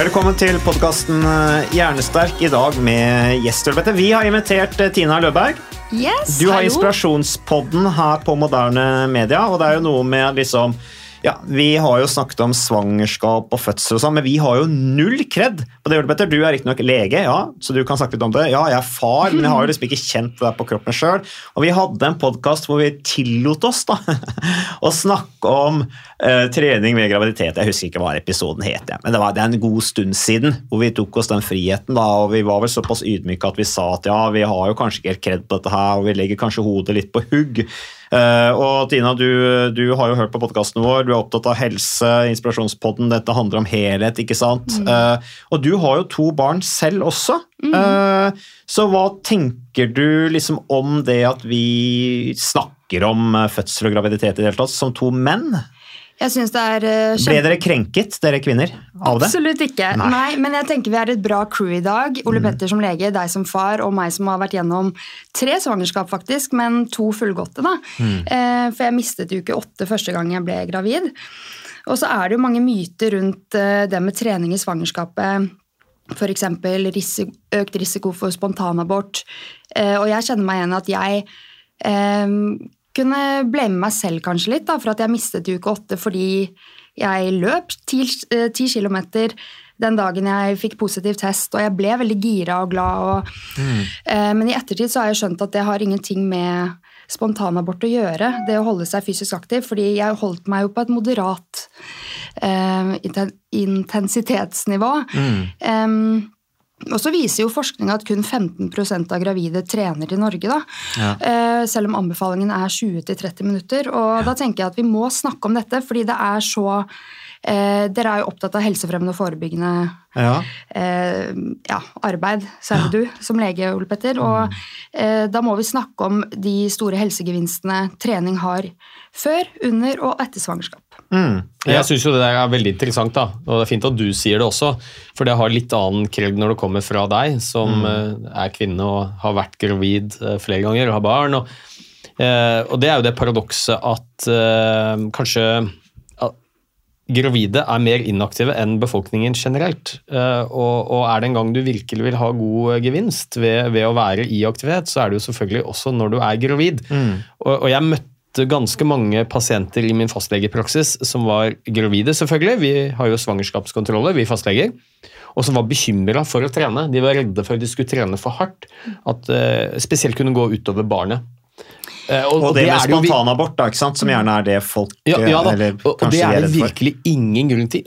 Velkommen til podkasten Hjernesterk i dag med gjest. Vi har invitert eh, Tina Løberg. Yes, Du har hallo. Inspirasjonspodden her på Moderne Media, og det er jo noe med liksom ja, Vi har jo snakket om svangerskap og fødsel, og sånn, men vi har jo null kred på det. Petter. Du er riktignok lege, ja, så du kan snakke litt om det. Ja, jeg er far, men jeg har jo liksom ikke kjent det der på kroppen sjøl. Og vi hadde en podkast hvor vi tillot oss da, å snakke om eh, trening ved graviditet. Jeg husker ikke hva episoden het, men det, var, det er en god stund siden hvor vi tok oss den friheten. da, og Vi var vel såpass ydmyke at vi sa at ja, vi har jo kanskje ikke helt kred på dette her, og vi legger kanskje hodet litt på hugg. Eh, og Tina, du, du har jo hørt på podkasten vår, du er opptatt av helse, inspirasjonspodden, dette handler om helhet, ikke sant? Mm. og du har jo to barn selv også. Mm. så hva tenker du liksom om det at vi snakker om eh, fødsel og graviditet i det hele tatt, som to menn? Jeg synes det er eh, Ble dere krenket, dere kvinner, av det? Absolutt ikke. Nei. Nei. Men jeg tenker vi er et bra crew i dag. Mm. Ole Petter som lege, deg som far, og meg som har vært gjennom tre svangerskap, faktisk, men to fullgåtte. da. Mm. Eh, for jeg mistet uke åtte første gang jeg ble gravid. Og så er det jo mange myter rundt eh, det med trening i svangerskapet. F.eks. Risiko, økt risiko for spontanabort. Og jeg kjenner meg igjen at jeg kunne blame meg selv kanskje litt da, for at jeg mistet uke åtte fordi jeg løp ti, eh, ti kilometer den dagen jeg fikk positiv test, og jeg ble veldig gira og glad. Og, eh, men i ettertid så har jeg skjønt at det har ingenting med spontanabort å gjøre, det å holde seg fysisk aktiv, fordi jeg holdt meg jo på et moderat eh, intensitetsnivå. intensitetsnivå. Em, og så viser jo forskninga at kun 15% av gravide trener i Norge. da, ja. Selv om anbefalingen er 20-30 minutter. Og da tenker jeg at vi må snakke om dette, fordi det er så eh, Dere er jo opptatt av helsefremmende og forebyggende Ja. eh, ja, arbeid, særlig du som lege, Ole Petter. Og eh, da må vi snakke om de store helsegevinstene trening har før, under og etter svangerskap. Mm. Jeg syns jo det der er veldig interessant, da. og det er fint at du sier det også. For det har litt annen kred når det kommer fra deg, som mm. er kvinne og har vært gravid eh, flere ganger og har barn. Og, eh, og det er jo det paradokset at eh, kanskje gravide er mer inaktive enn befolkningen generelt. Eh, og, og er det en gang du virkelig vil ha god eh, gevinst ved, ved å være i aktivitet, så er det jo selvfølgelig også når du er gravid. Og, og jeg møtte ganske mange pasienter i min fastlegepraksis som var gravide, selvfølgelig. Vi har jo svangerskapskontroller, vi fastleger. Og som var bekymra for å trene. De var redde for at de skulle trene for hardt. At uh, spesielt kunne gå utover barnet. Uh, Og det med er jo spontanabort, da, ikke sant? som gjerne er det folk ja, ja eh, eller og, og det er det virkelig ingen grunn til.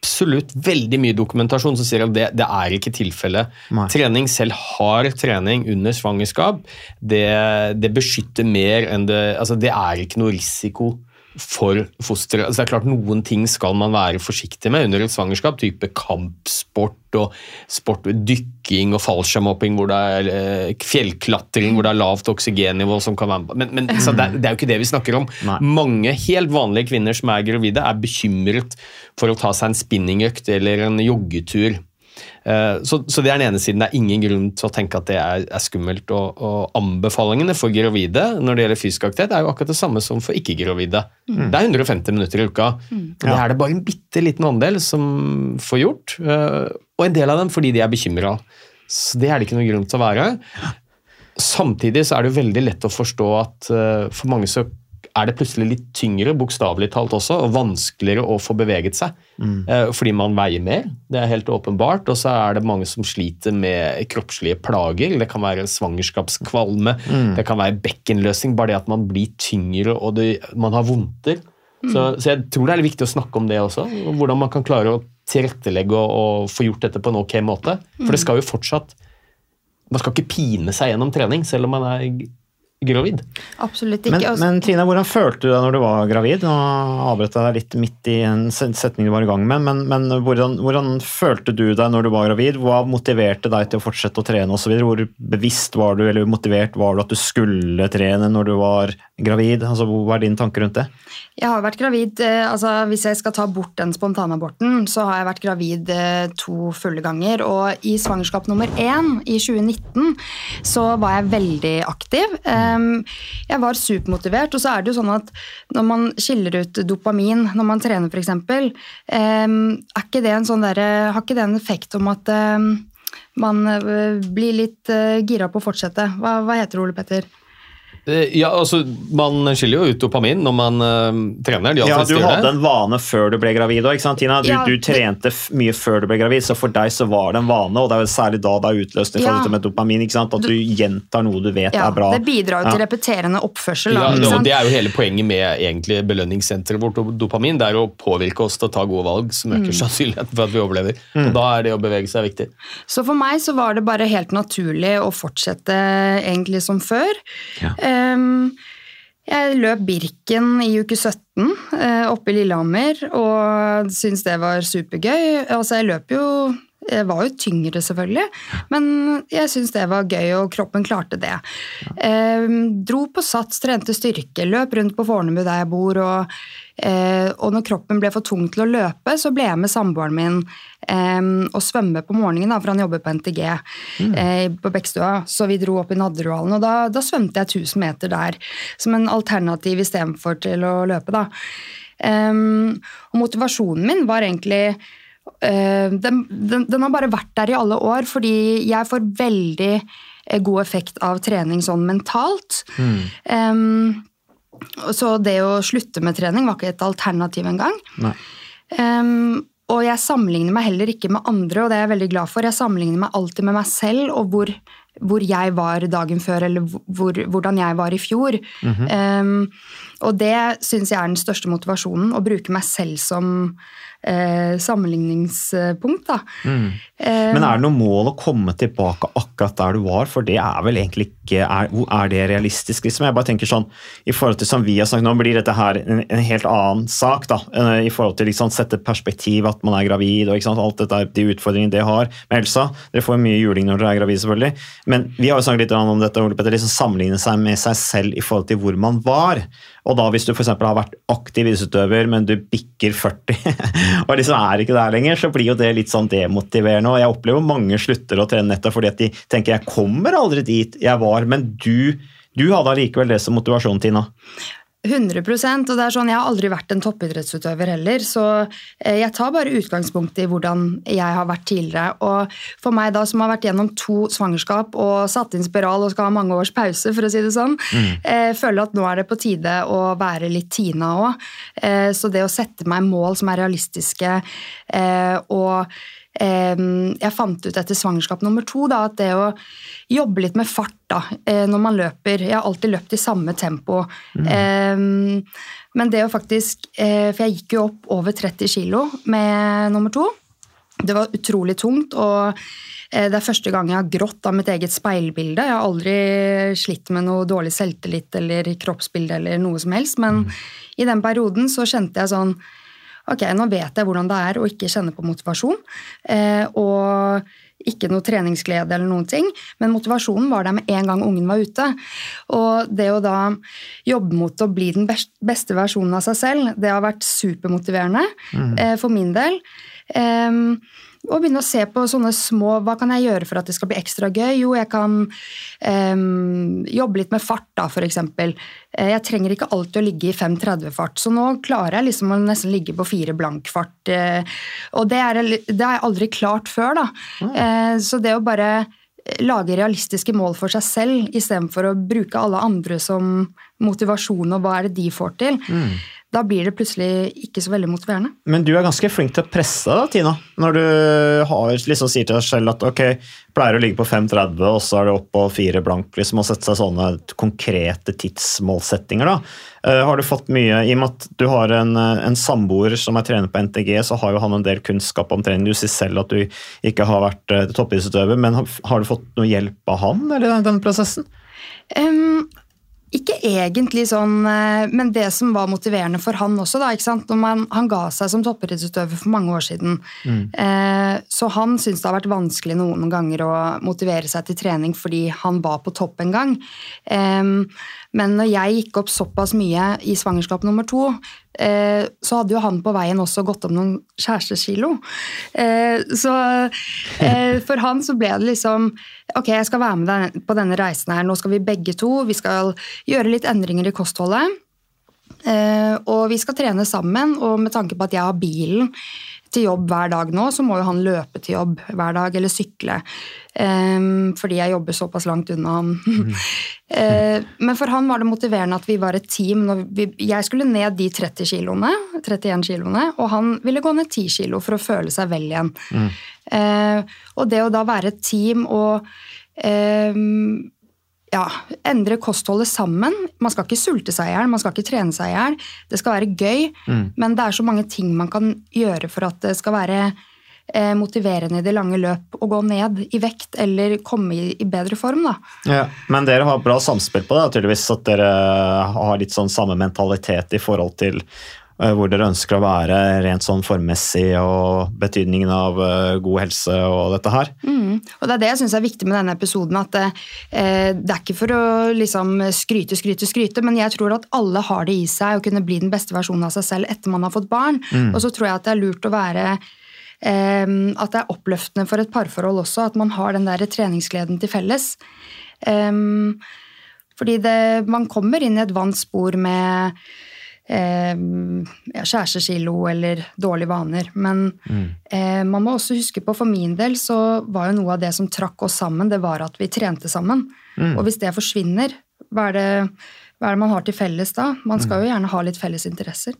Absolutt veldig mye dokumentasjon som sier at det, det er ikke tilfellet. Trening, selv har trening under svangerskap, det, det beskytter mer enn det Altså, det er ikke noe risiko for fosteret. Altså, det er klart Noen ting skal man være forsiktig med under et svangerskap, type kampsport og sport, dykking og fallskjermhopping, fjellklatring hvor det er lavt oksygennivå som kan være med. Men, men så det, er, det er jo ikke det vi snakker om. Nei. Mange helt vanlige kvinner som er gravide, er bekymret for å ta seg en spinningøkt eller en joggetur. Eh, Så, så det er den ene siden. Det er ingen grunn til å tenke at det er, er skummelt. Og, og anbefalingene for gravide når det gjelder fysisk aktivitet, er jo akkurat det samme som for ikke-gravide. Det er 150 minutter i uka. Og det er det bare en bitte liten andel som får gjort. eh, Og en del av dem fordi de er bekymra Så det er det ikke noen grunn til å være. Samtidig så er det jo veldig lett å forstå at eh, for mange så er det plutselig litt tyngre, bokstavelig talt også, og vanskeligere å få beveget seg. Mm. fordi man veier mer, det er helt åpenbart. Og så er det mange som sliter med kroppslige plager. Det kan være svangerskapskvalme, det kan være bekkenløsning, bare det at man blir tyngre og det, man har vondter. Så, så jeg tror det er viktig å snakke om det også. og Hvordan man kan klare å tilrettelegge og, og få gjort dette på en ok måte. For det skal jo fortsatt Man skal ikke pine seg gjennom trening selv om man er gravid. Absolutt ikke. Men, Og- men Trine, hvordan følte du deg når du var gravid? Nå avbrøt jeg deg litt midt i en setning du var i gang med, men, men hvordan, hvordan følte du deg når du var gravid? Hva motiverte deg til å fortsette å trene osv.? Hvor bevisst var du, eller motivert var du at du skulle trene når du var gravid? Altså, Hva er din tanke rundt det? Jeg har vært gravid, eh, altså Hvis jeg skal ta bort den spontanaborten, så har jeg vært gravid eh, to fulle ganger. Og i svangerskap nummer én i 2019 så var jeg veldig aktiv. Em, Jeg var supermotivert. Og så er det jo sånn at når man skiller ut dopamin når man trener f.eks., er ikke det en sånn der, Har ikke det en effekt om at man eh, blir litt eh, gira på å fortsette? Hva, hva heter det, Ole Petter? Eh, Ja, altså, Man skiller jo ut dopamin når man uh, trener. De Ja, Du hadde det. en vane før du ble gravid òg, ikke sant, Tina? Du, Ja, du trente f mye før du ble gravid, så for deg så var det en vane, og det er jo særlig da det er utløst i forhold til med dopamin, ikke sant? at du gjentar noe du vet Ja, er bra. det bidrar jo til Ja. repeterende oppførsel. Da, Ja, og det er jo hele poenget med egentlig belønningssenteret vårt og dopamin. Det er å påvirke oss til å ta gode valg som Mm. øker sannsynligheten for at vi overlever. Og Da er det å bevege seg viktig. Så for meg så var det bare helt naturlig å fortsette egentlig som før. Ehm, jeg løp Birken i uke 17 eh, oppe i Lillehammer og syntes det var supergøy. Altså jeg løp jo jeg var jo tyngre, selvfølgelig, men jeg syntes det var gøy, og kroppen klarte det. Eh, dro på sats, trente styrke, løp rundt på Fornebu der jeg bor, og, og når kroppen ble for tung til å løpe, så ble jeg med samboeren min em, og svømme på morgenen, da, for han jobber på NTG eh, på Bekkstua. Så vi dro opp i Nadderudhallen, og da, da svømte jeg 1000 meter der som en alternativ istedenfor til å løpe. da. Og motivasjonen min var egentlig eh, den, den, den har bare vært der i alle år, fordi jeg får veldig eh, god effekt av trening sånn mentalt. Em, så det å slutte med trening var ikke et alternativ engang. Um, og jeg sammenligner meg heller ikke med andre, og det er jeg veldig glad for. Jeg sammenligner meg alltid med meg selv og hvor, hvor jeg var dagen før, eller hvor, hvordan jeg var i fjor. um, og det syns jeg er den største motivasjonen, å bruke meg selv som uh, sammenligningspunkt. Da. Um, Men er det noe mål å komme tilbake akkurat der du var? For det er vel egentlig ikke Er, hvor- er det realistisk? Liksom? Jeg bare tenker sånn, I forhold til som vi har snakket Nå blir dette her en, en helt annen sak. da, eh, I forhold til liksom, sette perspektiv at man er gravid og ikke sant, alt dette, er- de utfordringene det har med helsa. Dere får mye juling når dere er gravid, selvfølgelig. Men vi har jo snakket litt om dette, Ole Petter, liksom sammenligne seg med seg selv i forhold til hvor man var. Og da hvis du eksempel har vært aktiv idrettsutøver, men du bikker 40 og liksom er ikke der lenger, så blir jo det litt sånn demotiverende. Og jeg opplever mange slutter å trene nettopp fordi at de tenker jeg kommer aldri dit jeg var, men du, du hadde allikevel det som motivasjon, Tina. 100% og det er sånn, Jeg har aldri vært en toppidrettsutøver heller, så eh, jeg tar bare utgangspunkt i hvordan jeg har vært tidligere. Og for meg da, som har vært gjennom to svangerskap og satt inn spiral og skal ha mange års pause, for å si det sånn, eh, føler at nå er det på tide å være litt Tina òg. Eh, så det å sette meg mål som er realistiske eh, og Jeg fant ut etter svangerskap nummer to da, at det å jobbe litt med fart da, eh, når man løper Jeg har alltid løpt i samme tempo. Mm. Men det å faktisk eh, For jeg gikk jo opp over 30 kilo med nummer to. Det var utrolig tungt. og eh, det er første gang jeg har grått av mitt eget speilbilde. Jeg har aldri slitt med noe dårlig selvtillit eller kroppsbilde eller noe som helst, men i den perioden så kjente jeg sånn Ok, nå vet jeg hvordan det er å ikke kjenne på motivasjon. Eh, og ikke noe treningsglede eller noen ting, men motivasjonen var der med en gang ungen var ute. Og det å da jobbe mot å bli den beste versjonen av seg selv, det har vært supermotiverende eh, for min del. Em, og begynne å se på sånne små Hva kan jeg gjøre for at det skal bli ekstra gøy? Jo, jeg kan um, jobbe litt med fart, da, f.eks. Eh, Jeg trenger ikke alltid å ligge i 5.30-fart, så nå klarer jeg liksom å nesten ligge på fire blank-fart. eh, Og det, er, det har jeg aldri klart før, da. Mm. Så det å bare lage realistiske mål for seg selv istedenfor å bruke alle andre som motivasjon og hva er det de får til, da blir det plutselig ikke så veldig motiverende. Men du er ganske flink til å presse da, Tina. Når du har, liksom, sier til deg selv at ok, pleier å ligge på 5,30, og så er det opp på 4 blank, liksom, og sette seg sånne konkrete tidsmålsettinger. da. Uh, har du fått mye, I og med at du har en, eh, en samboer som er trener på NTG, så har jo han en del kunnskap om trening. Du sier selv at du ikke har vært uh, toppidrettsutøver, men har, har du fått noe hjelp av han eller i den prosessen? Em, ikke egentlig sånn, eh, men det som var motiverende for han også, da, ikke sant? Man, han ga seg som toppidrettsutøver for mange år siden. Eh, så han syns det har vært vanskelig noen ganger å motivere seg til trening fordi han var på topp en gang. Em, men når jeg gikk opp såpass mye i svangerskap nummer to, eh, så hadde jo han på veien også gått om noen kjærestekilo. Eh, så eh, for han så ble det liksom Ok, jeg skal være med deg på denne reisen her. Nå skal vi begge to. Vi skal gjøre litt endringer i kostholdet. Eh, og vi skal trene sammen, og med tanke på at jeg har bilen til jobb hver dag nå, så må jo han løpe til jobb hver dag, eller sykle. Um, fordi jeg jobber såpass langt unna han. uh, men for han var det motiverende at vi var et team. Når vi, jeg skulle ned de 30 kiloene, 31 kiloene, og han ville gå ned 10 kilo for å føle seg vel igjen. Eh, og det å da være et team og eh, ja, endre kostholdet sammen. Man skal ikke sulte seg i hjel, man skal ikke trene seg i hjel. Det skal være gøy, men det er så mange ting man kan gjøre for at det skal være eh, motiverende i det lange løp å gå ned i vekt eller komme i, i bedre form. Da. Ja, Men dere har bra samspill på det, tydeligvis at dere har litt sånn samme mentalitet i forhold til hvor dere ønsker å være rent sånn formmessig og betydningen av eh, god helse og dette her. Mm. Og Det er det jeg synes er viktig med denne episoden. at eh, Det er ikke for å liksom, skryte, skryte, skryte, men jeg tror at alle har det i seg å kunne bli den beste versjonen av seg selv etter man har fått barn. Og så tror jeg at det er lurt å være eh, At det er oppløftende for et parforhold også, at man har den der treningsgleden til felles. Fordi det, man kommer inn i et vant spor med eh, ja, kjærestekilo eller dårlige vaner. Men eh, man må også huske på, for min del så var jo noe av det som trakk oss sammen, det var at vi trente sammen. Og hvis det forsvinner, hva er det, hva er det man har til felles da? Man skal jo gjerne ha litt felles interesser.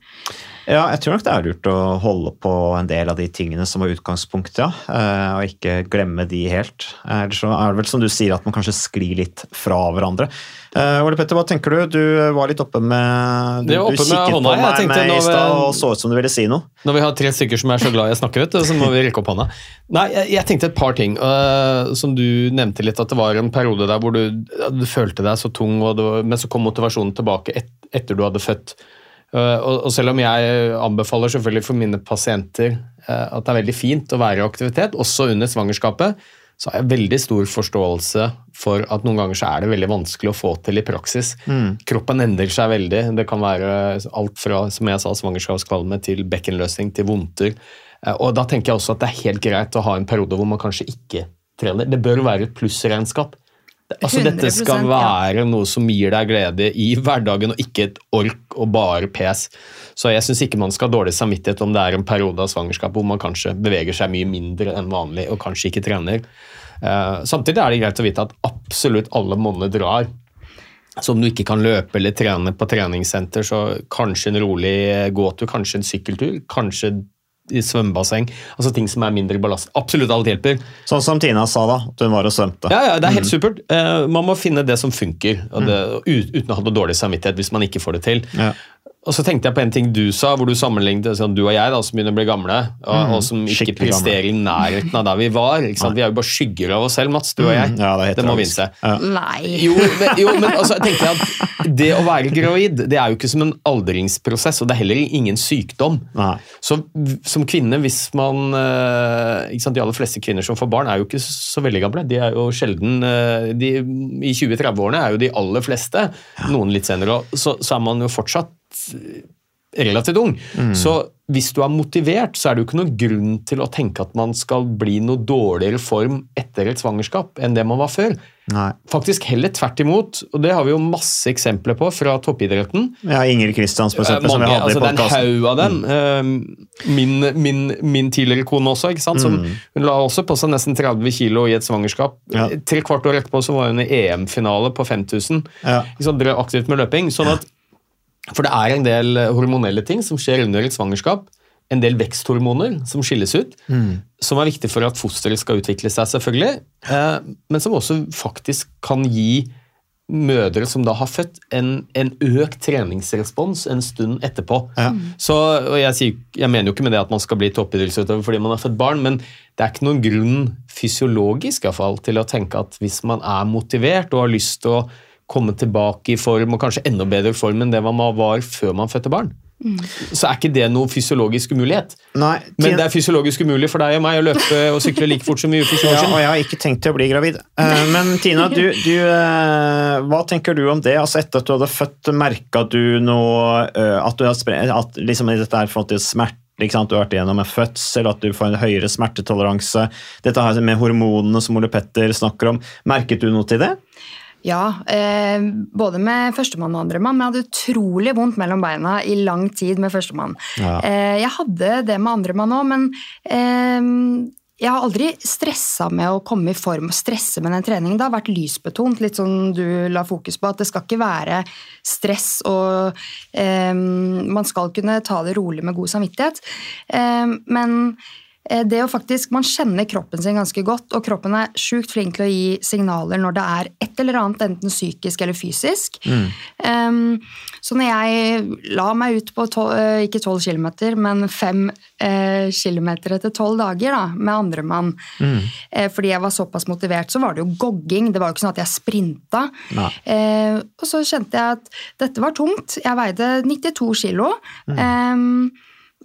Ja, jeg tror nok det er lurt å holde på en del av de tingene som var utgangspunktet, ja. eh, og ikke glemme de helt. Eller så er det vel som du sier, at man kanskje sklir litt fra hverandre. Eh, Ole Petter, hva tenker du? Du var litt oppe med Du, Jeg du oppe kikket hånda, på meg med i stad og så ut som du ville si noe. Når vi har tre stykker som er så glad i å snakke, vet du, så må vi rekke opp hånda. Nei, jeg, jeg tenkte et par ting. Uh, som du nevnte litt, at det var en periode der hvor du, du følte deg så tung, var, men så kom motivasjonen tilbake et, etter du hadde født. Øh, og, selv om jeg anbefaler selvfølgelig for mine pasienter øh, at det er veldig fint å være i aktivitet, også under svangerskapet, så har jeg veldig stor forståelse for at noen ganger så er det veldig vanskelig å få til i praksis. Kroppen endrer seg veldig. Det kan være alt fra som jeg sa, svangerskapskvalme til bekkenløsning til vondter. Eh, Og Da tenker jeg også at det er helt greit å ha en periode hvor man kanskje ikke trener. Det bør være et plussregnskap. Altså, dette skal være noe som gir deg glede i hverdagen, og ikke et ork og bare pes. Så jeg syns ikke man skal ha dårlig samvittighet om det er en periode av svangerskap hvor man kanskje beveger seg mye mindre enn vanlig og kanskje ikke trener. Uh, samtidig er det greit å vite at absolutt alle monner drar. Så om du ikke kan løpe eller trene på treningssenter, så kanskje en rolig gåtur, kanskje en sykkeltur, kanskje i svømmebasseng. Altså ting som er mindre ballast. Absolutt alt hjelper. Sånn som Tina sa, da. At hun var og svømte. Ja, ja, Det er helt supert. Uh, man må finne det som funker, det, uten å ha noe dårlig samvittighet hvis man ikke får det til. Ja. Og så tenkte jeg på en ting du sa, hvor du sammenlignet sånn, du og jeg, da, som begynner å bli gamle, og, og som ikke Skikkelig presterer i nærheten av der vi var. Ikke sant? Vi er jo bare skygger av oss selv, Mats, du og jeg. Ja, det det, må vi innse. Ja. Nei. Jo, men, jo, men altså, jeg tenker at det å være gravid det er jo ikke som en aldringsprosess, og det er heller ingen sykdom. Nei. Så som kvinne, hvis man eh, ikke sant, De aller fleste kvinner som får barn, er jo ikke så veldig gamle. De er jo sjelden eh, de, I 20-30-årene er jo de aller fleste, noen litt senere, så, så er man jo fortsatt relativt ung. Så hvis du er motivert, så er det jo ikke noen grunn til å tenke at man skal bli noe dårligere form etter et svangerskap enn det man var før. Nei. Faktisk heller tvert imot, og det har vi jo masse eksempler på fra toppidretten. Ja, Ingrid Kristians, for eksempel, Mange, som vi hadde altså, i det er en haug av dem. Mm. Min, min, min tidligere kone også, ikke sant? Som, hun la også på seg nesten 30 kilo i et svangerskap. Ja. Tre kvart år etterpå så var hun i EM-finale på 5000. Ja. Ikke sant? Drev aktivt med løping. Sånn at, for det er en del hormonelle ting som skjer under et svangerskap. En del veksthormoner som skilles ut, som er viktig for at fosteret skal utvikle seg, selvfølgelig. Eh, men som også faktisk kan gi mødre som da har født, en, en økt treningsrespons en stund etterpå. Ja. Så, og jeg, sier, jeg mener jo ikke med det at man skal bli toppidrettsutøver fordi man har født barn, men det er ikke noen grunn fysiologisk i hvert fall, til å tenke at hvis man er motivert og har lyst til å komme tilbake i form, og kanskje enda bedre form enn det man var før man fødte barn, så er ikke det noe fysiologisk umulighet. Nei, Men det er fysiologisk umulig for deg og meg å løpe og sykle like fort som vi gjorde for 20 år Ja, og jeg har ikke tenkt til å bli gravid. Eh, Men Tina, du, du, eh, hva tenker du om det? Altså Etter at du hadde født, merka du noe eh, At du har at liksom dette er fått til smerte? Ikke sant? Du har vært igjennom en fødsel, at du får en høyere smertetoleranse. Dette her med hormonene som Ole Petter snakker om. Merket du noe til det? Ja, eh, både med førstemann og andremann. Men jeg hadde utrolig vondt mellom beina i lang tid med førstemann. Ja. Eh, jeg hadde det med andremann òg, men eh, jeg har aldri stressa med å komme i form og stresse med den treningen. Det har vært lysbetont, litt sånn du la fokus på, at det skal ikke være stress og eh, Man skal kunne ta det rolig med god samvittighet. Eh, men det å faktisk, Man kjenner kroppen sin ganske godt, og kroppen er sjukt flink til å gi signaler når det er et eller annet, enten psykisk eller fysisk. Um, så når jeg la meg ut på tol, eh, ikke 12 km, men 5 eh, km etter 12 dager da, med andremann, eh, fordi jeg var såpass motivert, så var det jo gogging. Det var jo ikke sånn at jeg sprinta. Eh, og så kjente jeg at dette var tungt. Jeg veide 92 kilo. Um,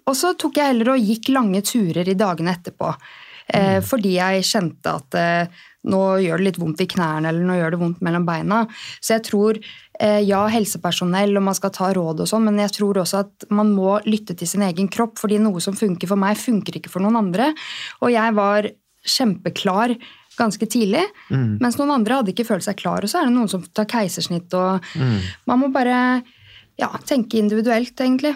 og så tok jeg heller og gikk lange turer i dagene etterpå. Eh, Fordi jeg kjente at eh, nå gjør det litt vondt i knærne eller nå gjør det vondt mellom beina. Så jeg tror eh, ja, helsepersonell og man skal ta råd og sånn, men jeg tror også at man må lytte til sin egen kropp, fordi noe som funker for meg, funker ikke for noen andre. Og jeg var kjempeklar ganske tidlig, mens noen andre hadde ikke følt seg klar, og så er det noen som tar keisersnitt, og man må bare ja, tenke individuelt, egentlig.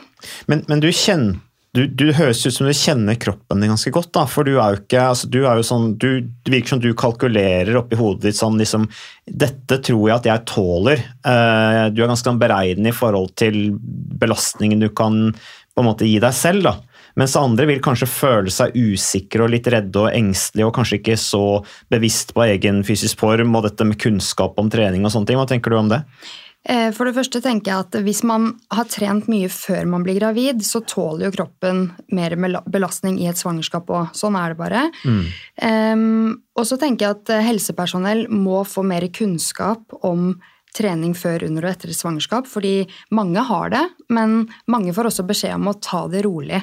Men, men du kjenner du, du høres ut som du kjenner kroppen din ganske godt, da, for du er jo ikke altså, du er jo sånn, du, Det virker som du kalkulerer oppi hodet ditt sånn liksom Dette tror jeg at jeg tåler. Uh, du er ganske sånn beregnende i forhold til belastningen du kan på en måte gi deg selv. da. Mens andre vil kanskje føle seg usikre og litt redde og engstelige og kanskje ikke så bevisst på egen fysisk form og dette med kunnskap om trening og sånne ting. Hva tenker du om det? Eh, For det første tenker jeg at hvis man har trent mye før man blir gravid, så tåler jo kroppen mer belastning i et svangerskap òg. Sånn er det bare. Em, og så tenker jeg at eh, helsepersonell må få mer kunnskap om trening før, under og etter et svangerskap, fordi mange har det, men mange får også beskjed om å ta det rolig.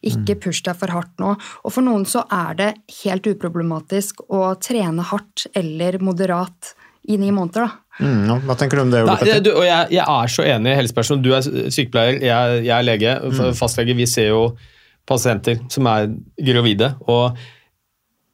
Ikke push deg for hardt nå. Og for noen så er det helt uproblematisk å trene hardt eller moderat i ni måneder, da. Mm, ja, hva tenker du om det, Ole Petter? du, jeg, jeg er så enig, Helsepersonell, Du er sykepleier, jeg, jeg er lege. Mm. Fastlege. Vi ser jo pasienter som er gravide. og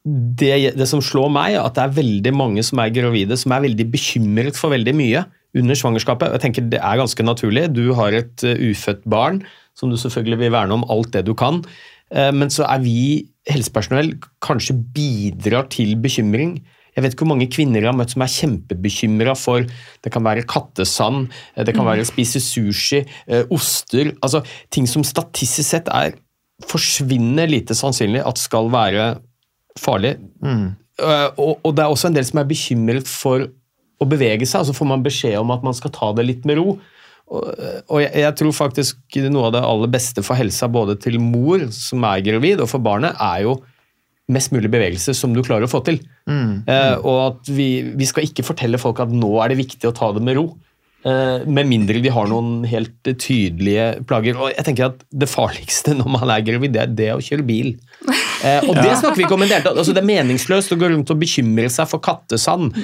det, det som slår meg, er at det er veldig mange som er gravide, som er veldig bekymret for veldig mye under svangerskapet. Jeg tenker Det er ganske naturlig. Du har et uh, ufødt barn som du selvfølgelig vil verne om alt det du kan. Eh, men så er vi helsepersonell kanskje bidrar til bekymring. Jeg vet ikke hvor mange kvinner jeg har møtt som er kjempebekymra for Det kan være kattesand, eh, det kan være å spise sushi, eh, oster altså Ting som statistisk sett er forsvinnende lite sannsynlig at skal være farlig. Mm. og, og det er også en del som er bekymret for å bevege seg, altså så får man beskjed om at man skal ta det litt med ro. Og, jeg tror faktisk noe av det aller beste for helsa både til mor som er gravid, og for barnet, er jo mest mulig bevegelse som du klarer å få til. Eh, og at vi, vi skal ikke fortelle folk at nå er det viktig å ta det med ro. Uh, med mindre de har noen helt tydelige plager. Og jeg tenker at Det farligste når man er gravid, det er det å kjøre bil. Eh, og det snakker vi ikke om en del. Altså, det er meningsløst å gå rundt og bekymre seg for kattesand.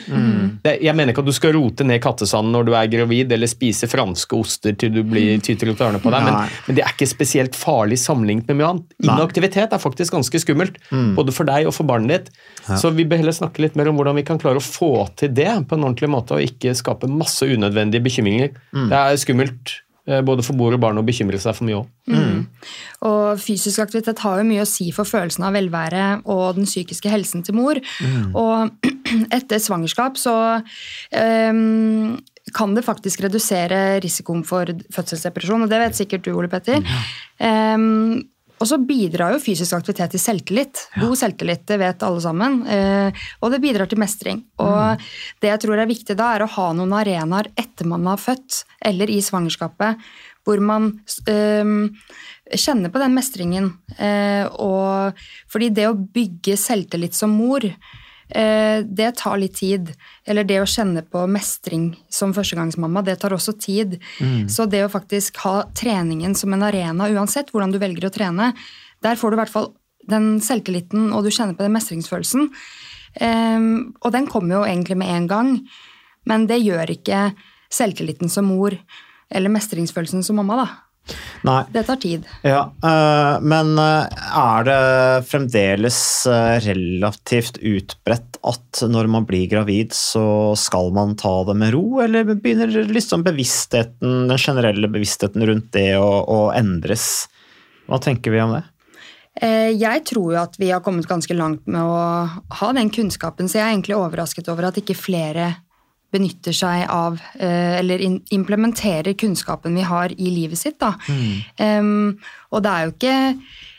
Det, jeg mener ikke at du skal rote ned kattesanden når du er gravid, eller spise franske oster til du blir tyter ut ørene på deg, men, men det er ikke spesielt farlig sammenlignet med mye annet. Inaktivitet er faktisk ganske skummelt, både for deg og for barnet ditt. Så vi bør heller snakke litt mer om hvordan vi kan klare å få til det på en ordentlig måte, og ikke skape masse unødvendige bekymringer. Det er skummelt både for mor og barn å bekymre seg for mye òg. Og fysisk aktivitet har jo mye å si for følelsen av velvære og den psykiske helsen til mor. Og etter svangerskap så um, kan det faktisk redusere risikoen for fødselsdepresjon, og det vet sikkert du, Ole Petter. Ehm, og så bidrar jo fysisk aktivitet til selvtillit. God selvtillit, det vet alle sammen. Eh, og det bidrar til mestring. Og det jeg tror er viktig da, er å ha noen arenaer etter man har født, eller i svangerskapet, hvor man eh, kjenner på den mestringen. Eh, og, fordi det å bygge selvtillit som mor, det tar litt tid. Eller det å kjenne på mestring som førstegangsmamma, det tar også tid. Så det å faktisk ha treningen som en arena, uansett hvordan du velger å trene, der får du i hvert fall den selvtilliten, og du kjenner på den mestringsfølelsen. Eh, og den kommer jo egentlig med en gang, men det gjør ikke selvtilliten som mor eller mestringsfølelsen som mamma, da. Nei. Det tar tid. Ja, øh, men øh, er det fremdeles øh, relativt utbredt at når man blir gravid, så skal man ta det med ro, eller begynner liksom bevisstheten, den generelle bevisstheten rundt det å, å endres? Hva tenker vi om det? Eh, Jeg tror jo at vi har kommet ganske langt med å ha den kunnskapen, så jeg er egentlig overrasket over at ikke flere benytter seg av eh, eller implementerer kunnskapen vi har i livet sitt. Da. Em, og det er jo ikke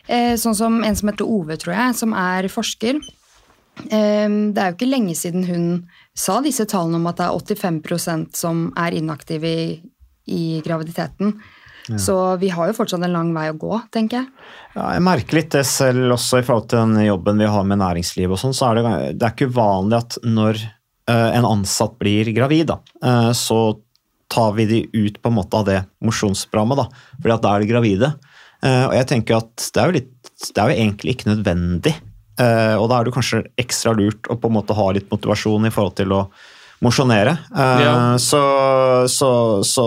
eh, sånn som en som heter Ove, tror jeg, som er forsker. Um, det er jo ikke lenge siden hun sa disse tallene om at det er 85% som er inaktive i, i graviditeten. Så vi har jo fortsatt en lang vei å gå, tenker jeg. Ja, jeg merker litt det selv også i forhold til den jobben vi har med næringsliv og sånn, så er det, det er ikke uvanlig at når en ansatt blir gravid, da, eh, så tar vi de ut på en måte av det mosjonsprogrammet, da, fordi at da er de gravide. Eh, og jeg tenker at det er jo, litt, det er jo egentlig ikke nødvendig, eh, og da er det kanskje ekstra lurt å på en måte ha litt motivasjon i forhold til å mosjonere. Eh, Ja. så, så, så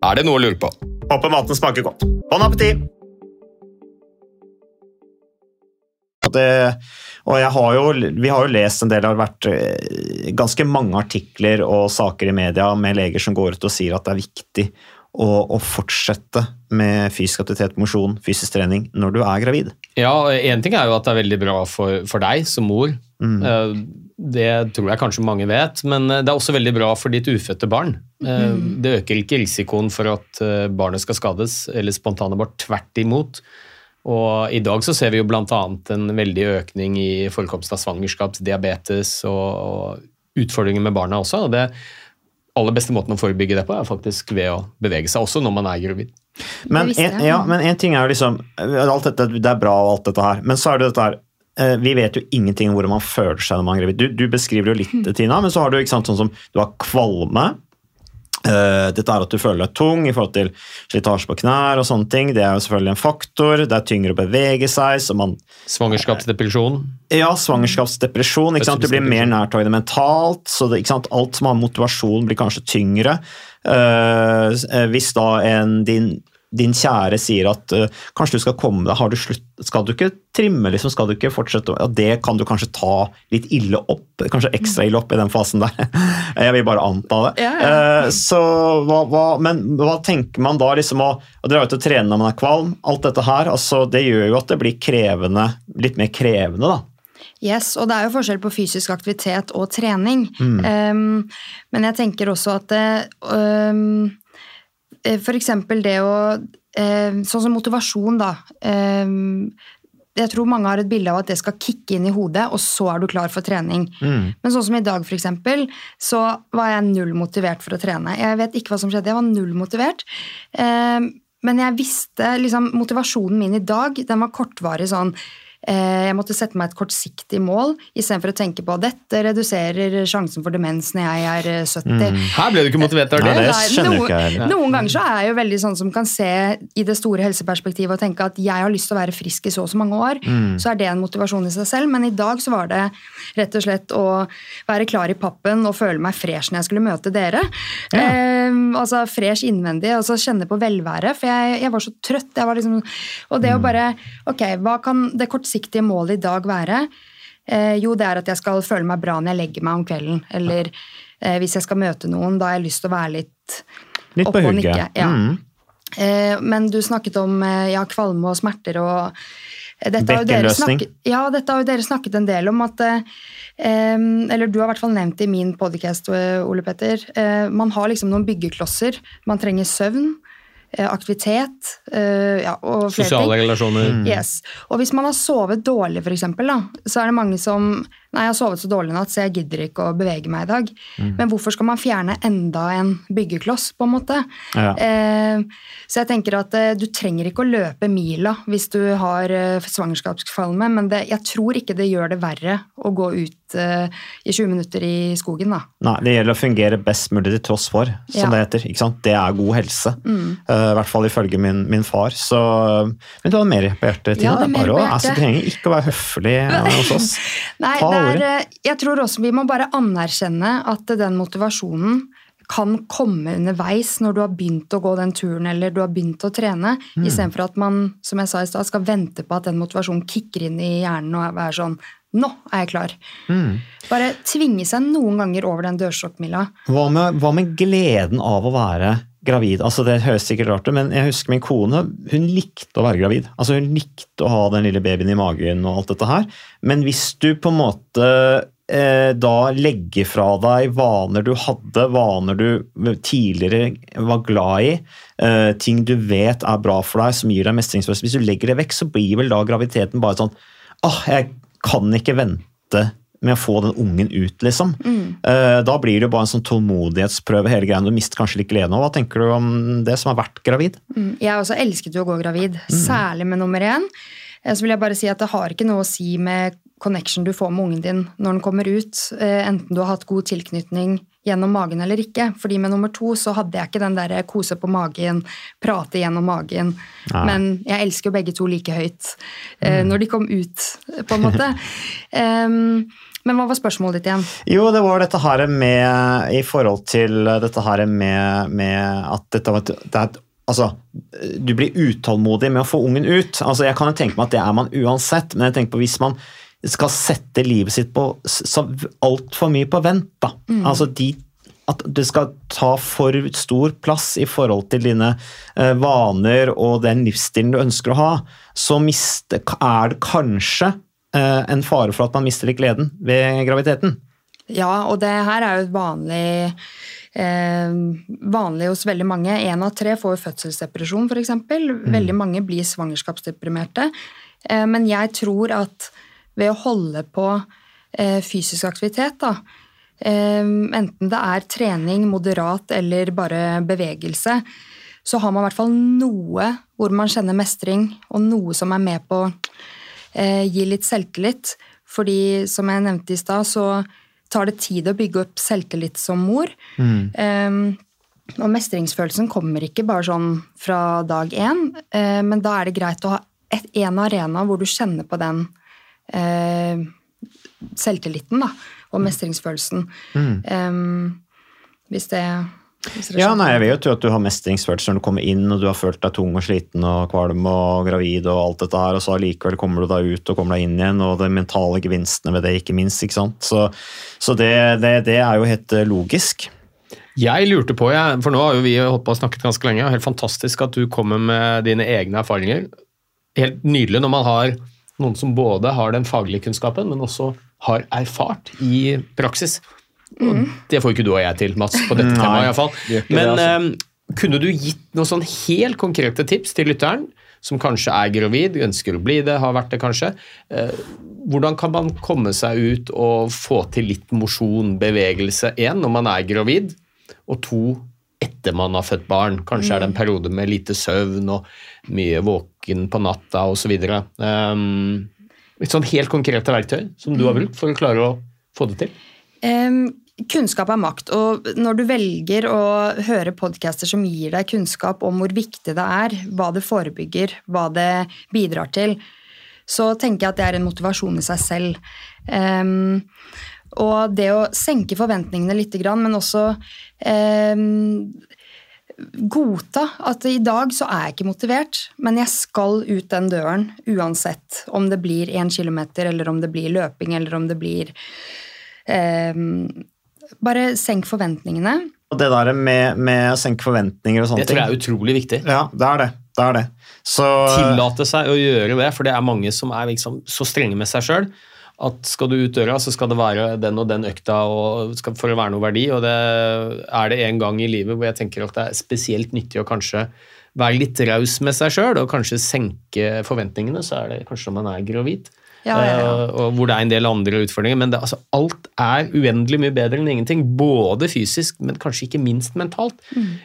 Er det noe å lure på? Håper maten smaker godt. Bon appétit! Det, og jeg har jo, vi har jo lest en del, det har vært eh, ganske mange artikler og saker i media med leger som går ut og sier at det er viktig å, å fortsette med fysisk aktivitet, mosjon, fysisk trening når du er gravid. Ja, Én ting er jo at det er veldig bra for, for deg som mor. Eh, Det tror jeg kanskje mange vet, men eh, det er også veldig bra for ditt ufødte barn. Mm. Det øker ikke risikoen for at eh, barnet skal skades eller spontanabort. Tvert imot. Og I dag så ser vi jo bl.a. en veldig økning i forekomst av svangerskap, diabetes og, utfordringer med barna også. og det aller beste måten å forebygge det på er faktisk ved å bevege seg, også når man er gravid. Men en, ja, men en ting er jo liksom alt dette, Det er bra og alt dette her, men så er det dette her eh, vi vet jo ingenting om hvordan man føler seg når man er gravid. Du, du beskriver jo litt, Tina, men så har du ikke sant, sånn som du har kvalme. Eh, dette er at du føler deg tung i forhold til slitasje på knær og sånne ting. Det er jo selvfølgelig en faktor. Det er tyngre å bevege seg. så man Svangerskapsdepresjon. ja, svangerskapsdepresjon. Ikke sant? Du blir mer nærtagende mentalt. så det, ikke sant? Alt som har motivasjon, blir kanskje tyngre. Eh, eh, hvis da en, din, din kjære sier at uh, kanskje du skal komme deg, har du slutt, skal du ikke trimme, liksom, skal du ikke fortsette? Ja, det kan du kanskje ta litt ille opp, kanskje ekstra ille opp i den fasen der. Jeg vil bare anta det. Ja, ja. Uh, så hva, hva, men hva tenker man da liksom å, å dra ut og trene når man er kvalm? Alt dette her, altså, det gjør jo at det blir krevende, litt mer krevende, da. Yes, og det er jo forskjell på fysisk aktivitet og trening. Um, men jeg tenker også at um, eh, eksempel det å um, Sånn som motivasjon, da. Um, jeg tror mange har et bilde av at det skal kicke inn i hodet, og så er du klar for trening. Men sånn som i dag, eksempel, så var jeg null motivert for å trene. Jeg vet ikke hva som skjedde, jeg var null motivert. Men jeg visste liksom, Motivasjonen min i dag, den var kortvarig sånn eh, Jeg måtte sette meg et kortsiktig mål istedenfor å tenke på dette reduserer sjansen for demens når jeg er eh, 70. Her ble du ikke motivert av det. det Nei, skjønner noen, ikke. Noen ganger så er jeg jo veldig sånn som kan se i det store helseperspektivet og tenke at jeg har lyst til å være frisk i så og så mange år. Mm. Så er det en motivasjon i seg selv. Men i dag så var det rett og slett å være klar i pappen og føle meg fresh når jeg skulle møte dere. Eh, altså fresh innvendig, og så kjenne på velvære. For jeg, jeg var så trøtt. Jeg var liksom, og det å bare Ok, hva kan det kortsiktige målet i dag være? Eh, jo, det er at jeg skal føle meg bra når jeg legger meg om kvelden. Eller eh, hvis jeg skal møte noen, da har jeg lyst til å være litt Litt på oppe og nikke. Ja. Mm. Eh, men du snakket om eh, ja, kvalme og smerter og dette har, jo dere snakket, ja, dette har jo dere snakket en del om at eh, Eller du har i hvert fall nevnt det i min podcast, eh, Ole Petter. Eh, man har liksom noen byggeklosser. Man trenger søvn, eh, aktivitet eh, ja, og flere Sosiale ting. relasjoner. Yes. Og hvis man har sovet dårlig, da, så er det mange som Nei, jeg har sovet så dårlig i natt, så jeg gidder ikke å bevege meg i dag. Men hvorfor skal man fjerne enda en byggekloss, på en måte? Ja. Eh, så jeg tenker at eh, du trenger ikke å løpe mila hvis du har eh, svangerskapskvalme, men det, jeg tror ikke det gjør det verre å gå ut eh, i 20 minutter i skogen, da. Nei, det gjelder å fungere best mulig til tross for, som Ja. Mm. det heter. ikke sant? Det er god helse. Eh, I hvert fall ifølge min, min far. Så, men du har mer på hjertet, Tina. Ja, det er Bare å- altså, du trenger ikke å være høflig eh, hos oss. Nei, Ta er, eh, jeg tror også vi må bare anerkjenne at den motivasjonen kan komme underveis når du har begynt å gå den turen eller du har begynt å trene, Mm. istedenfor at man som jeg sa i sted, skal vente på at den motivasjonen kicker inn i hjernen og være sånn Nå er jeg klar. Mm. Bare tvinge seg noen ganger over den dørstokkmila. Hva hva med gleden av å være gravid. Altså Det høres sikkert rart ut, men jeg husker min kone hun likte å være gravid. Altså Hun likte å ha den lille babyen i magen og alt dette her. Men hvis du på en måte eh, da legger fra deg vaner du hadde, vaner du tidligere var glad i, eh, ting du vet er bra for deg, som gir deg mestringsfølelse Hvis du legger det vekk, så blir vel da graviditeten bare sånn åh, jeg kan ikke vente med å få den ungen ut, liksom. Mm. Da blir det jo bare en sånn tålmodighetsprøve, hele greia. Du mister kanskje litt gleden. Og hva tenker du om det som har vært gravid? Mm, Jeg også elsket jo å gå gravid, særlig med nummer én. Eh, Så vil jeg bare si at Det har ikke noe å si med connection du får med ungen din når den kommer ut, eh, enten du har hatt god tilknytning gjennom magen eller ikke. Fordi med nummer to så hadde jeg ikke den der kose på magen, prate gjennom magen. Nei. Men jeg elsker jo begge to like høyt mm. når de kom ut, på en måte. Em, men hva var spørsmålet ditt igjen? Jo, det var dette her med I forhold til dette her med, med at dette var et, Altså, du blir utålmodig med å få ungen ut. Altså, jeg kan jo tenke meg at det er man uansett, men jeg tenker på hvis man skal sette livet sitt på altfor mye på vent, da. Altså de at det skal ta for stor plass i forhold til dine eh, vaner og den livsstilen du ønsker å ha, så miste, er det kanskje en fare for at man mister gleden ved graviditeten. Ja, og det her er jo et vanlig eh, vanlig hos veldig mange. Én av tre får fødselsdepresjon, f.eks. Veldig mange blir svangerskapsdeprimerte. Eh, men jeg tror at ved å holde på eh, fysisk aktivitet, da, eh, enten det er trening, moderat eller bare bevegelse, så har man i hvert fall noe hvor man kjenner mestring, og noe som er med på eh, gi litt selvtillit. Fordi som jeg nevnte i stad, så tar det tid å bygge opp selvtillit som mor. Um, og mestringsfølelsen kommer ikke bare sånn fra dag én, eh, men da er det greit å ha et, en arena hvor du kjenner på den eh, selvtilliten da, og mestringsfølelsen. Um, hvis det Ja, nei, Jeg vet jo at du har mestringsfølelse når du kommer inn og du har følt deg tung og sliten og kvalm og gravid og alt dette her, og så allikevel kommer du deg ut og kommer deg inn igjen, og de mentale gevinstene ved det, ikke minst. ikke sant? Så, så det, det, det er jo helt eh, logisk. Jeg lurte på, jeg, for nå har jo vi holdt på og snakket ganske lenge, og helt fantastisk at du kommer med dine egne erfaringer. Helt nydelig når man har noen som både har den faglige kunnskapen, men også har erfart i praksis. Og det får ikke du og jeg til, Mats, på dette Nei, temaet iallfall. Men det, eh, kunne du gitt noen sånn helt konkrete tips til lytteren, som kanskje er gravid, ønsker å bli det, har vært det kanskje. Eh, hvordan kan man komme seg ut og få til litt mosjon, bevegelse, én, når man er gravid, og to, etter man har født barn. Kanskje er det en periode med lite søvn og mye våken på natta osv. Um, litt sånn helt konkrete verktøy som du har brukt for å klare å få det til. Em, kunnskap er makt, og når du velger å høre podcaster som gir deg kunnskap om hvor viktig det er, hva det forebygger, hva det bidrar til, så tenker jeg at det er en motivasjon i seg selv. Um, og det å senke forventningene litt, men også um, godta at i dag så er jeg ikke motivert, men jeg skal ut den døren uansett om det blir én kilometer, eller om det blir løping, eller om det blir Ehm, bare senk forventningene. Og det der med, med å senke forventninger og sånne ting. Det tror jeg er utrolig viktig. Ja, det er det. det, er det. Så, Tillate seg å gjøre det, for det er mange som er liksom så strenge med seg sjøl. At skal du ut døra, så skal det være den og den økta og skal, for å være noe verdi. Og det er det en gang i livet hvor jeg tenker at det er spesielt nyttig å kanskje være litt raus med seg sjøl og kanskje senke forventningene. Så er det kanskje når man er gravid. Ja, ja, ja. Eh, og hvor det er en del andre utfordringer. Men det, altså, alt er uendelig mye bedre enn ingenting. Både fysisk, men kanskje ikke minst mentalt.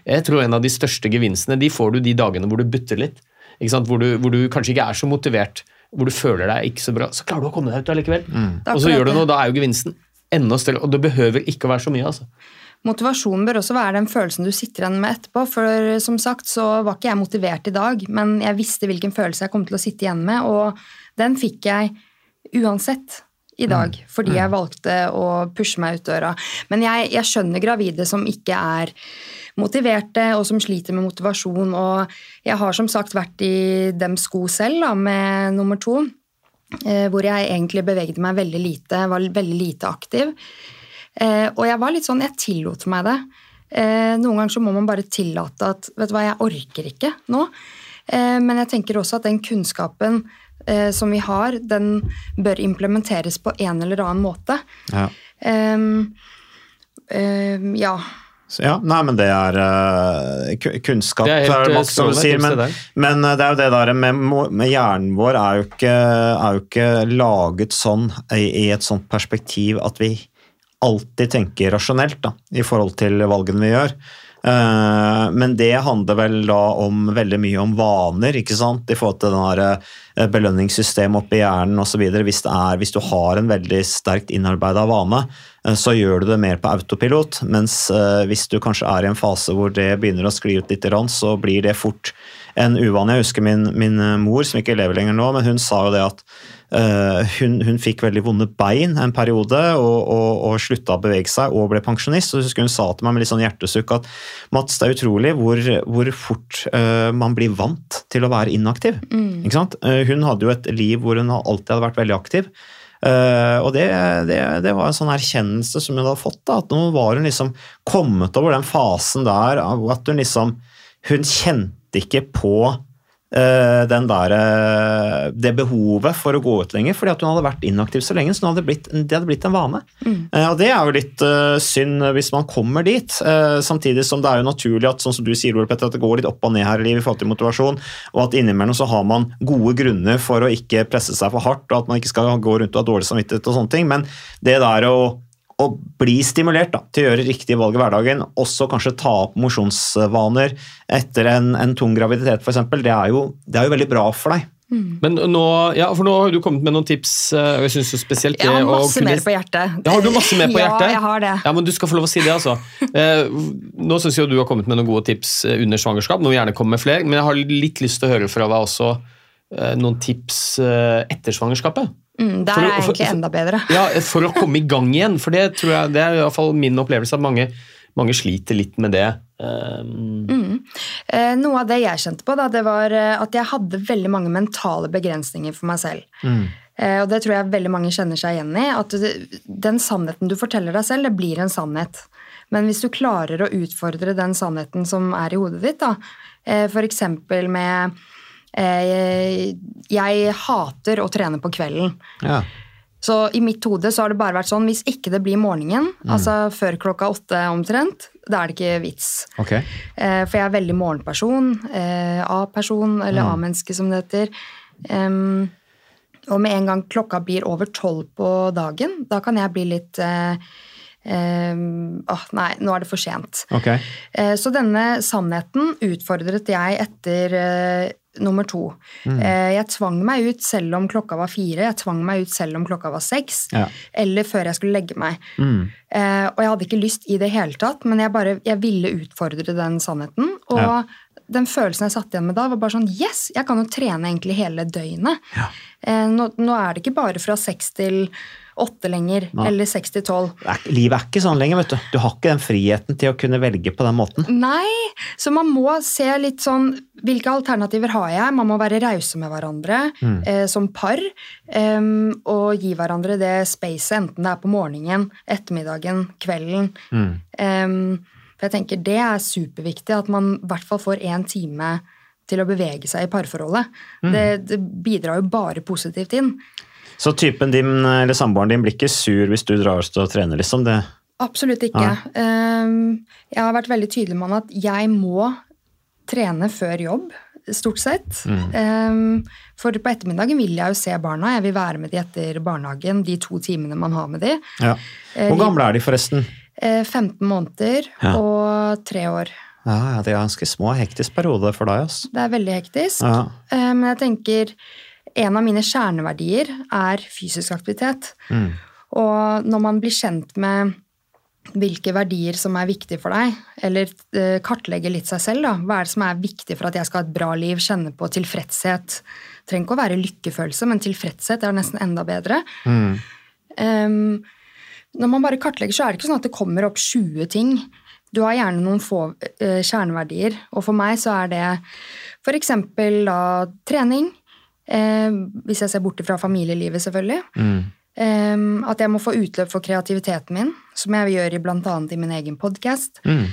Jeg tror en av de største gevinstene de får du de dagene hvor du butter litt. Ikke sant? Hvor, du, hvor du kanskje ikke er så motivert, hvor du føler deg ikke så bra. Så klarer du å komme deg ut allikevel. Er Og så gjør du noe, da er jo gevinsten enda større. Og det behøver ikke å være så mye. altså. Motivasjon bør også være den følelsen du sitter igjen med etterpå. For som sagt så var ikke jeg motivert i dag, men jeg visste hvilken følelse jeg kom til å sitte igjen med, og den fikk jeg uansett i dag, fordi jeg valgte å pushe meg ut døra. Men jeg, jeg skjønner gravide som ikke er motiverte, og som sliter med motivasjon. Og jeg har som sagt vært i dems sko selv da, med nummer to, eh, hvor jeg egentlig bevegde meg veldig lite, var veldig lite aktiv. Eh, og jeg var litt sånn, jeg tillot meg det. Eh, noen ganger så må man bare tillate at vet du hva, jeg orker ikke nå. Men jeg tenker også at den kunnskapen eh, som vi har, den bør implementeres på en eller annen måte. Ja. Um, um, ja. Så ja, nei, men det er uh, kunnskap, Det er helt, det eh, som strålende sier. Men, det men eh, det er jo det der med, med hjernen vår er jo ikke, er jo ikke laget sånn i, i et sånt perspektiv at vi alltid tenker rasjonelt da, i forhold til valgene vi gjør. Eh, Men det handler vel da om veldig mye om vaner, ikke sant? i forhold til den eh, belønningssystemet oppi hjernen osv. Hvis, hvis du har en veldig sterkt innarbeida vane, så gjør du det mer på autopilot. Mens eh, hvis du kanskje er i en fase hvor det begynner å skli ut litt, så blir det fort en uvane. Jeg husker min, min eh, mor, som ikke lever lenger nå, men hun sa jo det at eh, hun, hun fikk veldig vonde bein en periode og, og, og slutta å bevege seg og ble pensjonist. Og husker hun sa til meg med litt sånn hjertesukk at Mats, det er utrolig hvor, hvor fort uh, man blir vant til å være inaktiv. Ikke sant? Eh, hun hadde jo et liv hvor hun alltid hadde vært veldig aktiv. Eh, og det, det, det var en sånn erkjennelse som hun hadde fått. da, At nå var hun liksom kommet over den fasen der at hun liksom Hun kjente ikke på den der, eh, det behovet for å gå ut lenger, fordi at hun hadde vært inaktiv så lenge. så hadde det, blitt, det hadde blitt en vane. Mm. og Det er jo litt eh, synd hvis man kommer dit. eh, samtidig som det er jo naturlig at sånn som du sier, Ole Petter, at det går litt opp og ned her i livet i forhold til motivasjon, og at innimellom så har man gode grunner for å ikke presse seg for hardt, og at man ikke skal gå rundt og ha dårlig samvittighet og sånne ting. Men det der å å bli stimulert da, til å gjøre riktige valg i hverdagen, også kanskje ta opp mosjonsvaner etter en, en tung graviditet f.eks., det, er jo- det er jo veldig bra for deg. Men nå, ja, for nå har du kommet med noen tips. eh, og jeg synes jo spesielt det Jeg har masse kunne- mer på hjertet. Ja, har du masse mer på Ja, hjertet? jeg har det. Ja, men Du skal få lov å si det, altså. Eh, nå syns jeg du har kommet med noen gode tips eh, under svangerskap. Nå vil jeg gjerne komme med flere, men jeg har litt lyst til å høre fra deg også noen tips etter svangerskapet. Mm, der er jeg egentlig enda bedre. Ja, For å komme i gang igjen, for det tror jeg, det er i hvert fall min opplevelse at mange, mange sliter litt med det. Um, Eh, noe av det jeg kjente på, da, det var eh, at jeg hadde veldig mange mentale begrensninger for meg selv. Eh, og det tror jeg veldig mange kjenner seg igjen i. At den sannheten du forteller deg selv, det blir en sannhet. Men hvis du klarer å utfordre den sannheten som er i hodet ditt, da, eh, f.eks. med Jeg hater å trene på kvelden. Ja. Så i mitt hode så har det bare vært sånn hvis ikke det blir morgenen, altså før klokka åtte omtrent, da er det ikke vits. Okay. Eh, for jeg er veldig morgenperson. Eh, A-person, eller A-menneske som det heter. Og med en gang klokka blir over tolv på dagen, da kan jeg bli litt eh, em, Åh, nei, nå er det for sent. Okay. Eh, Så denne sannheten utfordret jeg etter eh, nummer to. Mm. Eh, jeg tvang meg ut selv om klokka var fire, jeg tvang meg ut selv om klokka var seks, Ja. eller før jeg skulle legge meg. Mm. Eh, og jeg hadde ikke lyst i det hele tatt, men jeg, bare, jeg ville utfordre den sannheten. Og Ja. den følelsen jeg satt igjen med da, var bare sånn Yes, jeg kan jo trene egentlig hele døgnet. Ja. nå, nå er det ikke bare fra seks til åtte lenger, Nei. eller seks til tolv. Livet er ikke sånn lenger, vet du. Du har ikke den friheten til å kunne velge på den måten. Nei, så man må se litt sånn Hvilke alternativer har jeg? Man må være rause med hverandre eh, som par. em, og gi hverandre det spacet, enten det er på morgenen, ettermiddagen, kvelden. Em, for jeg tenker Det er superviktig at man i hvert fall får én time til å bevege seg i parforholdet. Det, det bidrar jo bare positivt inn. Så typen din eller samboeren din blir ikke sur hvis du drar ut og trener, liksom? Det. Absolutt ikke. Ja. jeg har vært veldig tydelig med han at jeg må trene før jobb, stort sett. Mm. for på ettermiddagen vil jeg jo se barna. Jeg vil være med de etter barnehagen de to timene man har med de. Ja. Eh, Hvor gamle er de, forresten? Eh, 15 måneder Ja. og tre år. Ja, ja, De er ganske små. Hektisk periode for deg. ass. Det er veldig hektisk. Ja. Eh, Men jeg tenker en av mine kjerneverdier er fysisk aktivitet. Og når man blir kjent med hvilke verdier som er viktige for deg, eller eh, kartlegge litt seg selv, da. Hva er det som er viktig for at jeg skal ha et bra liv, kjenne på tilfredshet? Det trenger ikke å være lykkefølelse, men tilfredshet er nesten enda bedre. Em, når man bare kartlegger, så er det ikke sånn at det kommer opp 20 ting. Du har gjerne noen få uh, kjerneverdier, og for meg så er det f.eks. da trening. Eh, hvis jeg ser bort fra familielivet, selvfølgelig. Ehm, at jeg må få utløp for kreativiteten min, som jeg gjør bl.a. i min egen podkast. Mm.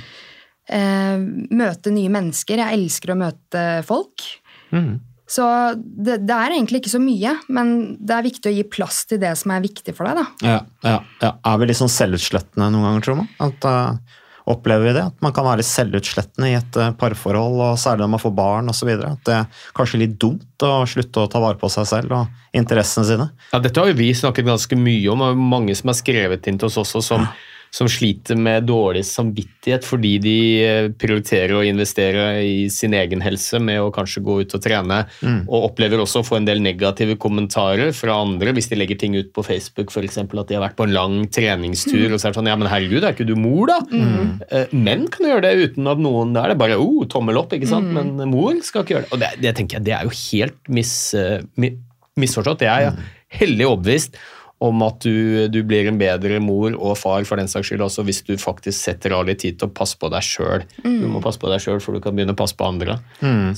møte nye mennesker. Jeg elsker å møte folk. Mm. Så det, det er egentlig ikke så mye, men det er viktig å gi plass til det som er viktig for deg. da. Ja, ja, ja. Er vi litt sånn selvutslettende noen ganger, tror man? At, eh, opplever vi det? At man kan være selvutslettende i et eh, parforhold, og særlig når man får barn osv. At det er kanskje litt dumt å slutte å ta vare på seg selv og interessene sine. Ja, Dette har jo vi snakket ganske mye om, og mange som har skrevet inn til oss også, som, som sliter med dårlig samvittighet fordi de eh, prioriterer å investere i sin egen helse med å kanskje gå ut og trene, og opplever også å få en del negative kommentarer fra andre hvis de legger ting ut på Facebook, f.eks. at de har vært på en lang treningstur, og så er det sånn Ja, men herregud, er ikke du mor, da? Mm. Menn kan gjøre det uten at noen Da er det bare oh, tommel opp, ikke sant? Men mor skal ikke gjøre det. Og det, det tenker jeg, det er jo helt mis, eh, mi, misforstått. Jeg er hellig overbevist om at du, du blir en bedre mor og far for den saks skyld også hvis du faktisk setter av litt tid til å passe på deg sjøl. Du må passe på deg sjøl for du kan begynne å passe på andre.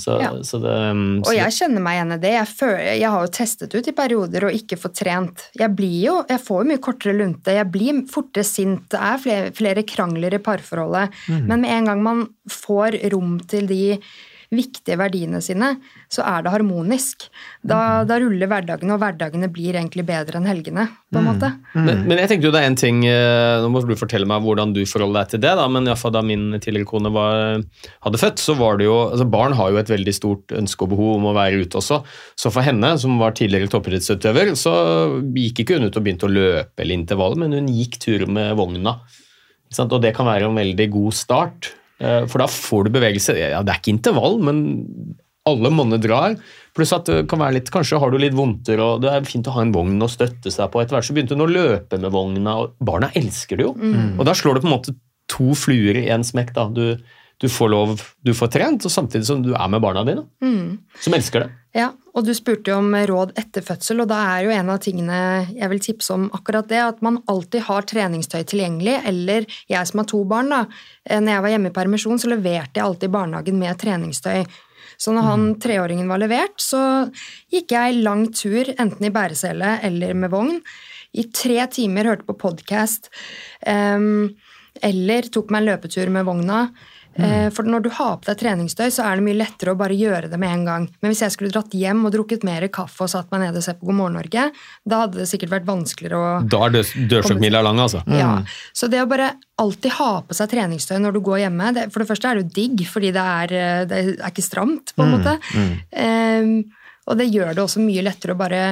Så, Ja. så det, um, Og jeg kjenner meg igjen i det. Jeg, føler, jeg har jo testet ut i perioder og ikke fått trent. Jeg blir jo, jeg får jo mye kortere lunte, jeg blir fortere sint, det er flere, flere krangler i parforholdet. Men med en gang man får rom til de viktige verdiene sine, så er det harmonisk. Da, da ruller hverdagene, og hverdagene blir egentlig bedre enn helgene, på en måte. Men, men jeg tenkte jo det er en ting eh, Nå må du fortelle meg hvordan du forholder deg til det. da, Men i hvert fall da min tidligere kone var, hadde født, så var det jo altså Barn har jo et veldig stort ønske og behov om å være ute også. Så for henne, som var tidligere toppidrettsutøver, så gikk ikke hun ut og begynte å løpe eller intervaller, men hun gikk turer med vogna. Sant? Og det kan være en veldig god start. Eh, For da får du bevegelse. Ja, det er ikke intervall, men alle monner drar. Pluss at det kan være litt, kanskje har du litt vondter, og det er fint å ha en vogn å støtte seg på. Etter hvert så begynte hun å løpe med vogna, og barna elsker det jo. Og da slår du på en måte to fluer i én smekk. da. Du, du får lov, du får trent, og samtidig som du er med barna dine, som elsker det. Ja, og du spurte jo om råd etter fødsel, og da er jo en av tingene jeg vil tipse om akkurat det, at man alltid har treningstøy tilgjengelig, eller jeg som har to barn, da, eh, når jeg var hjemme i permisjon, så leverte jeg alltid barnehagen med treningstøy. Så når han treåringen var levert, så gikk jeg lang tur, enten i bæresele eller med vogn, i tre timer hørte på podkast, eller tok meg en løpetur med vogna. Eh, For når du har på deg treningstøy, så er det mye lettere å bare gjøre det med en gang. Men hvis jeg skulle dratt hjem og drukket mer kaffe og satt meg ned og sett på God morgen Norge, da hadde det sikkert vært vanskeligere å Da er dørstokkmila lang, altså. ja. Så det å bare alltid ha på seg treningstøy når du går hjemme det, For det første er det jo digg, fordi det er, eh, det er ikke stramt, på en måte. Ehm, og det gjør det også mye lettere å bare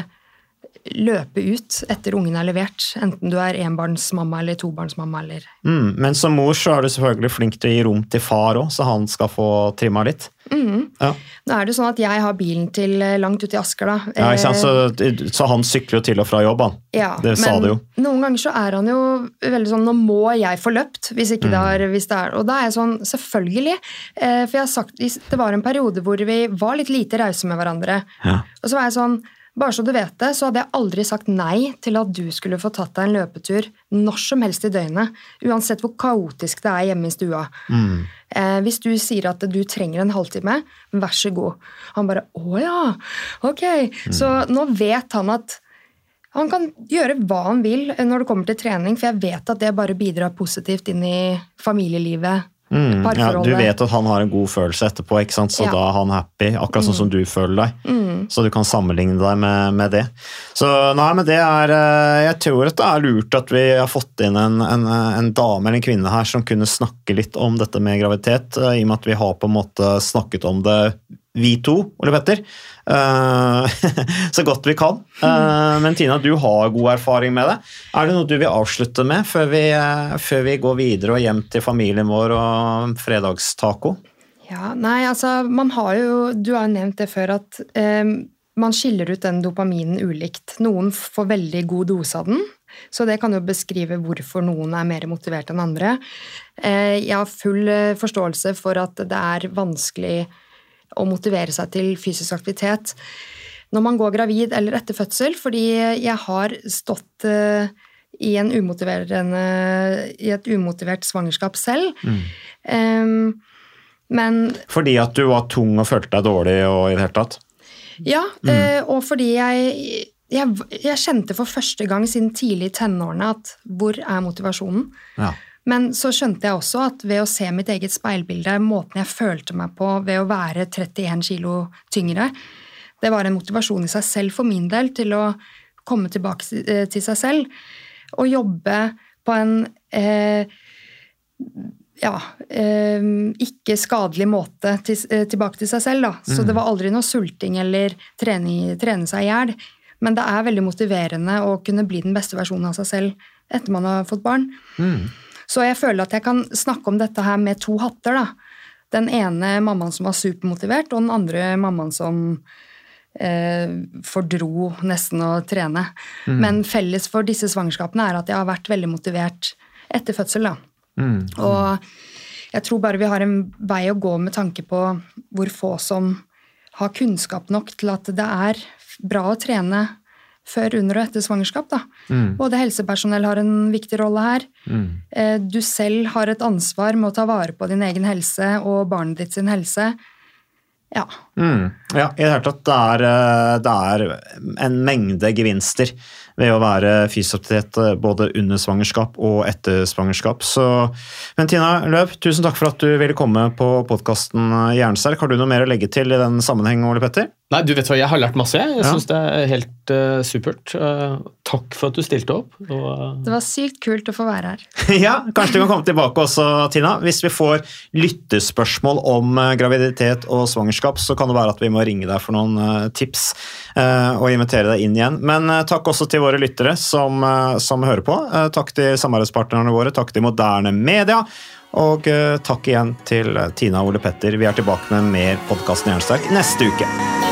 løpe ut etter ungen er levert. Enten du er enbarnsmamma eller tobarnsmamma eller Mm, men som mor så er du selvfølgelig flink til å gi rom til far òg, så han skal få trimma litt. Ja. Nå er det jo sånn at jeg har bilen til eh, langt ute i Asker, da. Ja, ikke sant? Eh, Så, så han sykler jo til og fra jobb, han. Ja, det sa du jo. noen ganger så er han jo veldig sånn Nå må jeg få løpt, hvis ikke det er, hvis det er, Og da er jeg sånn Selvfølgelig. Eh, for jeg har sagt Det var en periode hvor vi var litt lite rause med hverandre. Ja. Og så var jeg sånn bare så du vet det, så hadde jeg aldri sagt nei til at du skulle få tatt deg en løpetur når som helst i døgnet. Uansett hvor kaotisk det er hjemme i stua. Eh, hvis du sier at du trenger en halvtime, vær så god. Han bare 'Å ja, ok'. Så nå vet han at han kan gjøre hva han vil når det kommer til trening, for jeg vet at det bare bidrar positivt inn i familielivet. Mm, ja, du vet at han har en god følelse etterpå, så Ja. da er han happy, akkurat sånn som du føler deg. Så du kan sammenligne deg med, med det. Så nei, men det er eh, Jeg tror at det er lurt at vi har fått inn en, en, en dame eller en kvinne her som kunne snakke litt om dette med graviditet, eh, i og med at vi har på en måte snakket om det, vi to, Ole Petter. eh, så godt vi kan. Eh, men Tina, du har god erfaring med det. Er det noe du vil avslutte med før vi, eh, før vi går videre og hjem til familien vår og fredagstaco? Ja, nei, altså, man har jo Du har jo nevnt det før at eh, man skiller ut den dopaminen ulikt. Noen får veldig god dose av den, så det kan jo beskrive hvorfor noen er mer motivert enn andre. Jeg har full forståelse for at det er vanskelig å motivere seg til fysisk aktivitet når man går gravid eller etter fødsel, fordi jeg har stått eh, i, en i et umotivert svangerskap selv. Em, men Fordi at du var tung og følte deg dårlig og i det hele tatt? Ja, eh, og fordi jeg jeg, jeg kjente for første gang siden tidlig i tenårene at hvor er motivasjonen? Ja. Men så skjønte jeg også at ved å se mitt eget speilbilde, måten jeg følte meg på ved å være 31 kilo tyngre, det var en motivasjon i seg selv for min del til å komme tilbake eh, til seg selv og jobbe på en eh, ja, eh, ikke skadelig måte til, eh, tilbake til seg selv. Da. Så Mm. det var aldri noe sulting eller trening, trene seg i hjel. Men det er veldig motiverende å kunne bli den beste versjonen av seg selv etter man har fått barn. Så jeg føler at jeg kan snakke om dette her med to hatter. da. Den ene mammaen som var supermotivert, og den andre mammaen som eh, fordro nesten å trene. Mm. Men felles for disse svangerskapene er at jeg har vært veldig motivert etter fødsel. da. Mm. Og jeg tror bare vi har en vei å gå med tanke på hvor få som har kunnskap nok til at det er bra å trene før, under og etter svangerskap. Da. Mm. Både helsepersonell har en viktig rolle her. Mm. Eh, Du selv har et ansvar med å ta vare på din egen helse og barnet ditt sin helse. Ja. Mm. Ja, i det hele tatt. Det er, eh, det er en mengde gevinster ved å være fysioterapeut eh, både under svangerskap og etter svangerskap. Så, men Tina Løv, tusen takk for at du ville komme på podkasten Jernsterk. Har du noe mer å legge til i den sammenheng, Ole Petter? Nei, du vet hva, Jeg har lært masse. Jeg Ja. synes det er helt uh, supert. Uh, takk for at du stilte opp. Og, Det var sykt kult å få være her. ja, kanskje du kan komme tilbake også, Tina. Hvis vi får lyttespørsmål om eh, graviditet og svangerskap, så kan det være at vi må ringe deg for noen eh, tips eh, og invitere deg inn igjen. Men eh, takk også til våre lyttere som, som hører på. Takk til samarbeidspartnerne våre, takk til moderne media. Og takk igjen til Tina og Ole Petter. Vi er tilbake med mer podkasten Jernsterk neste uke.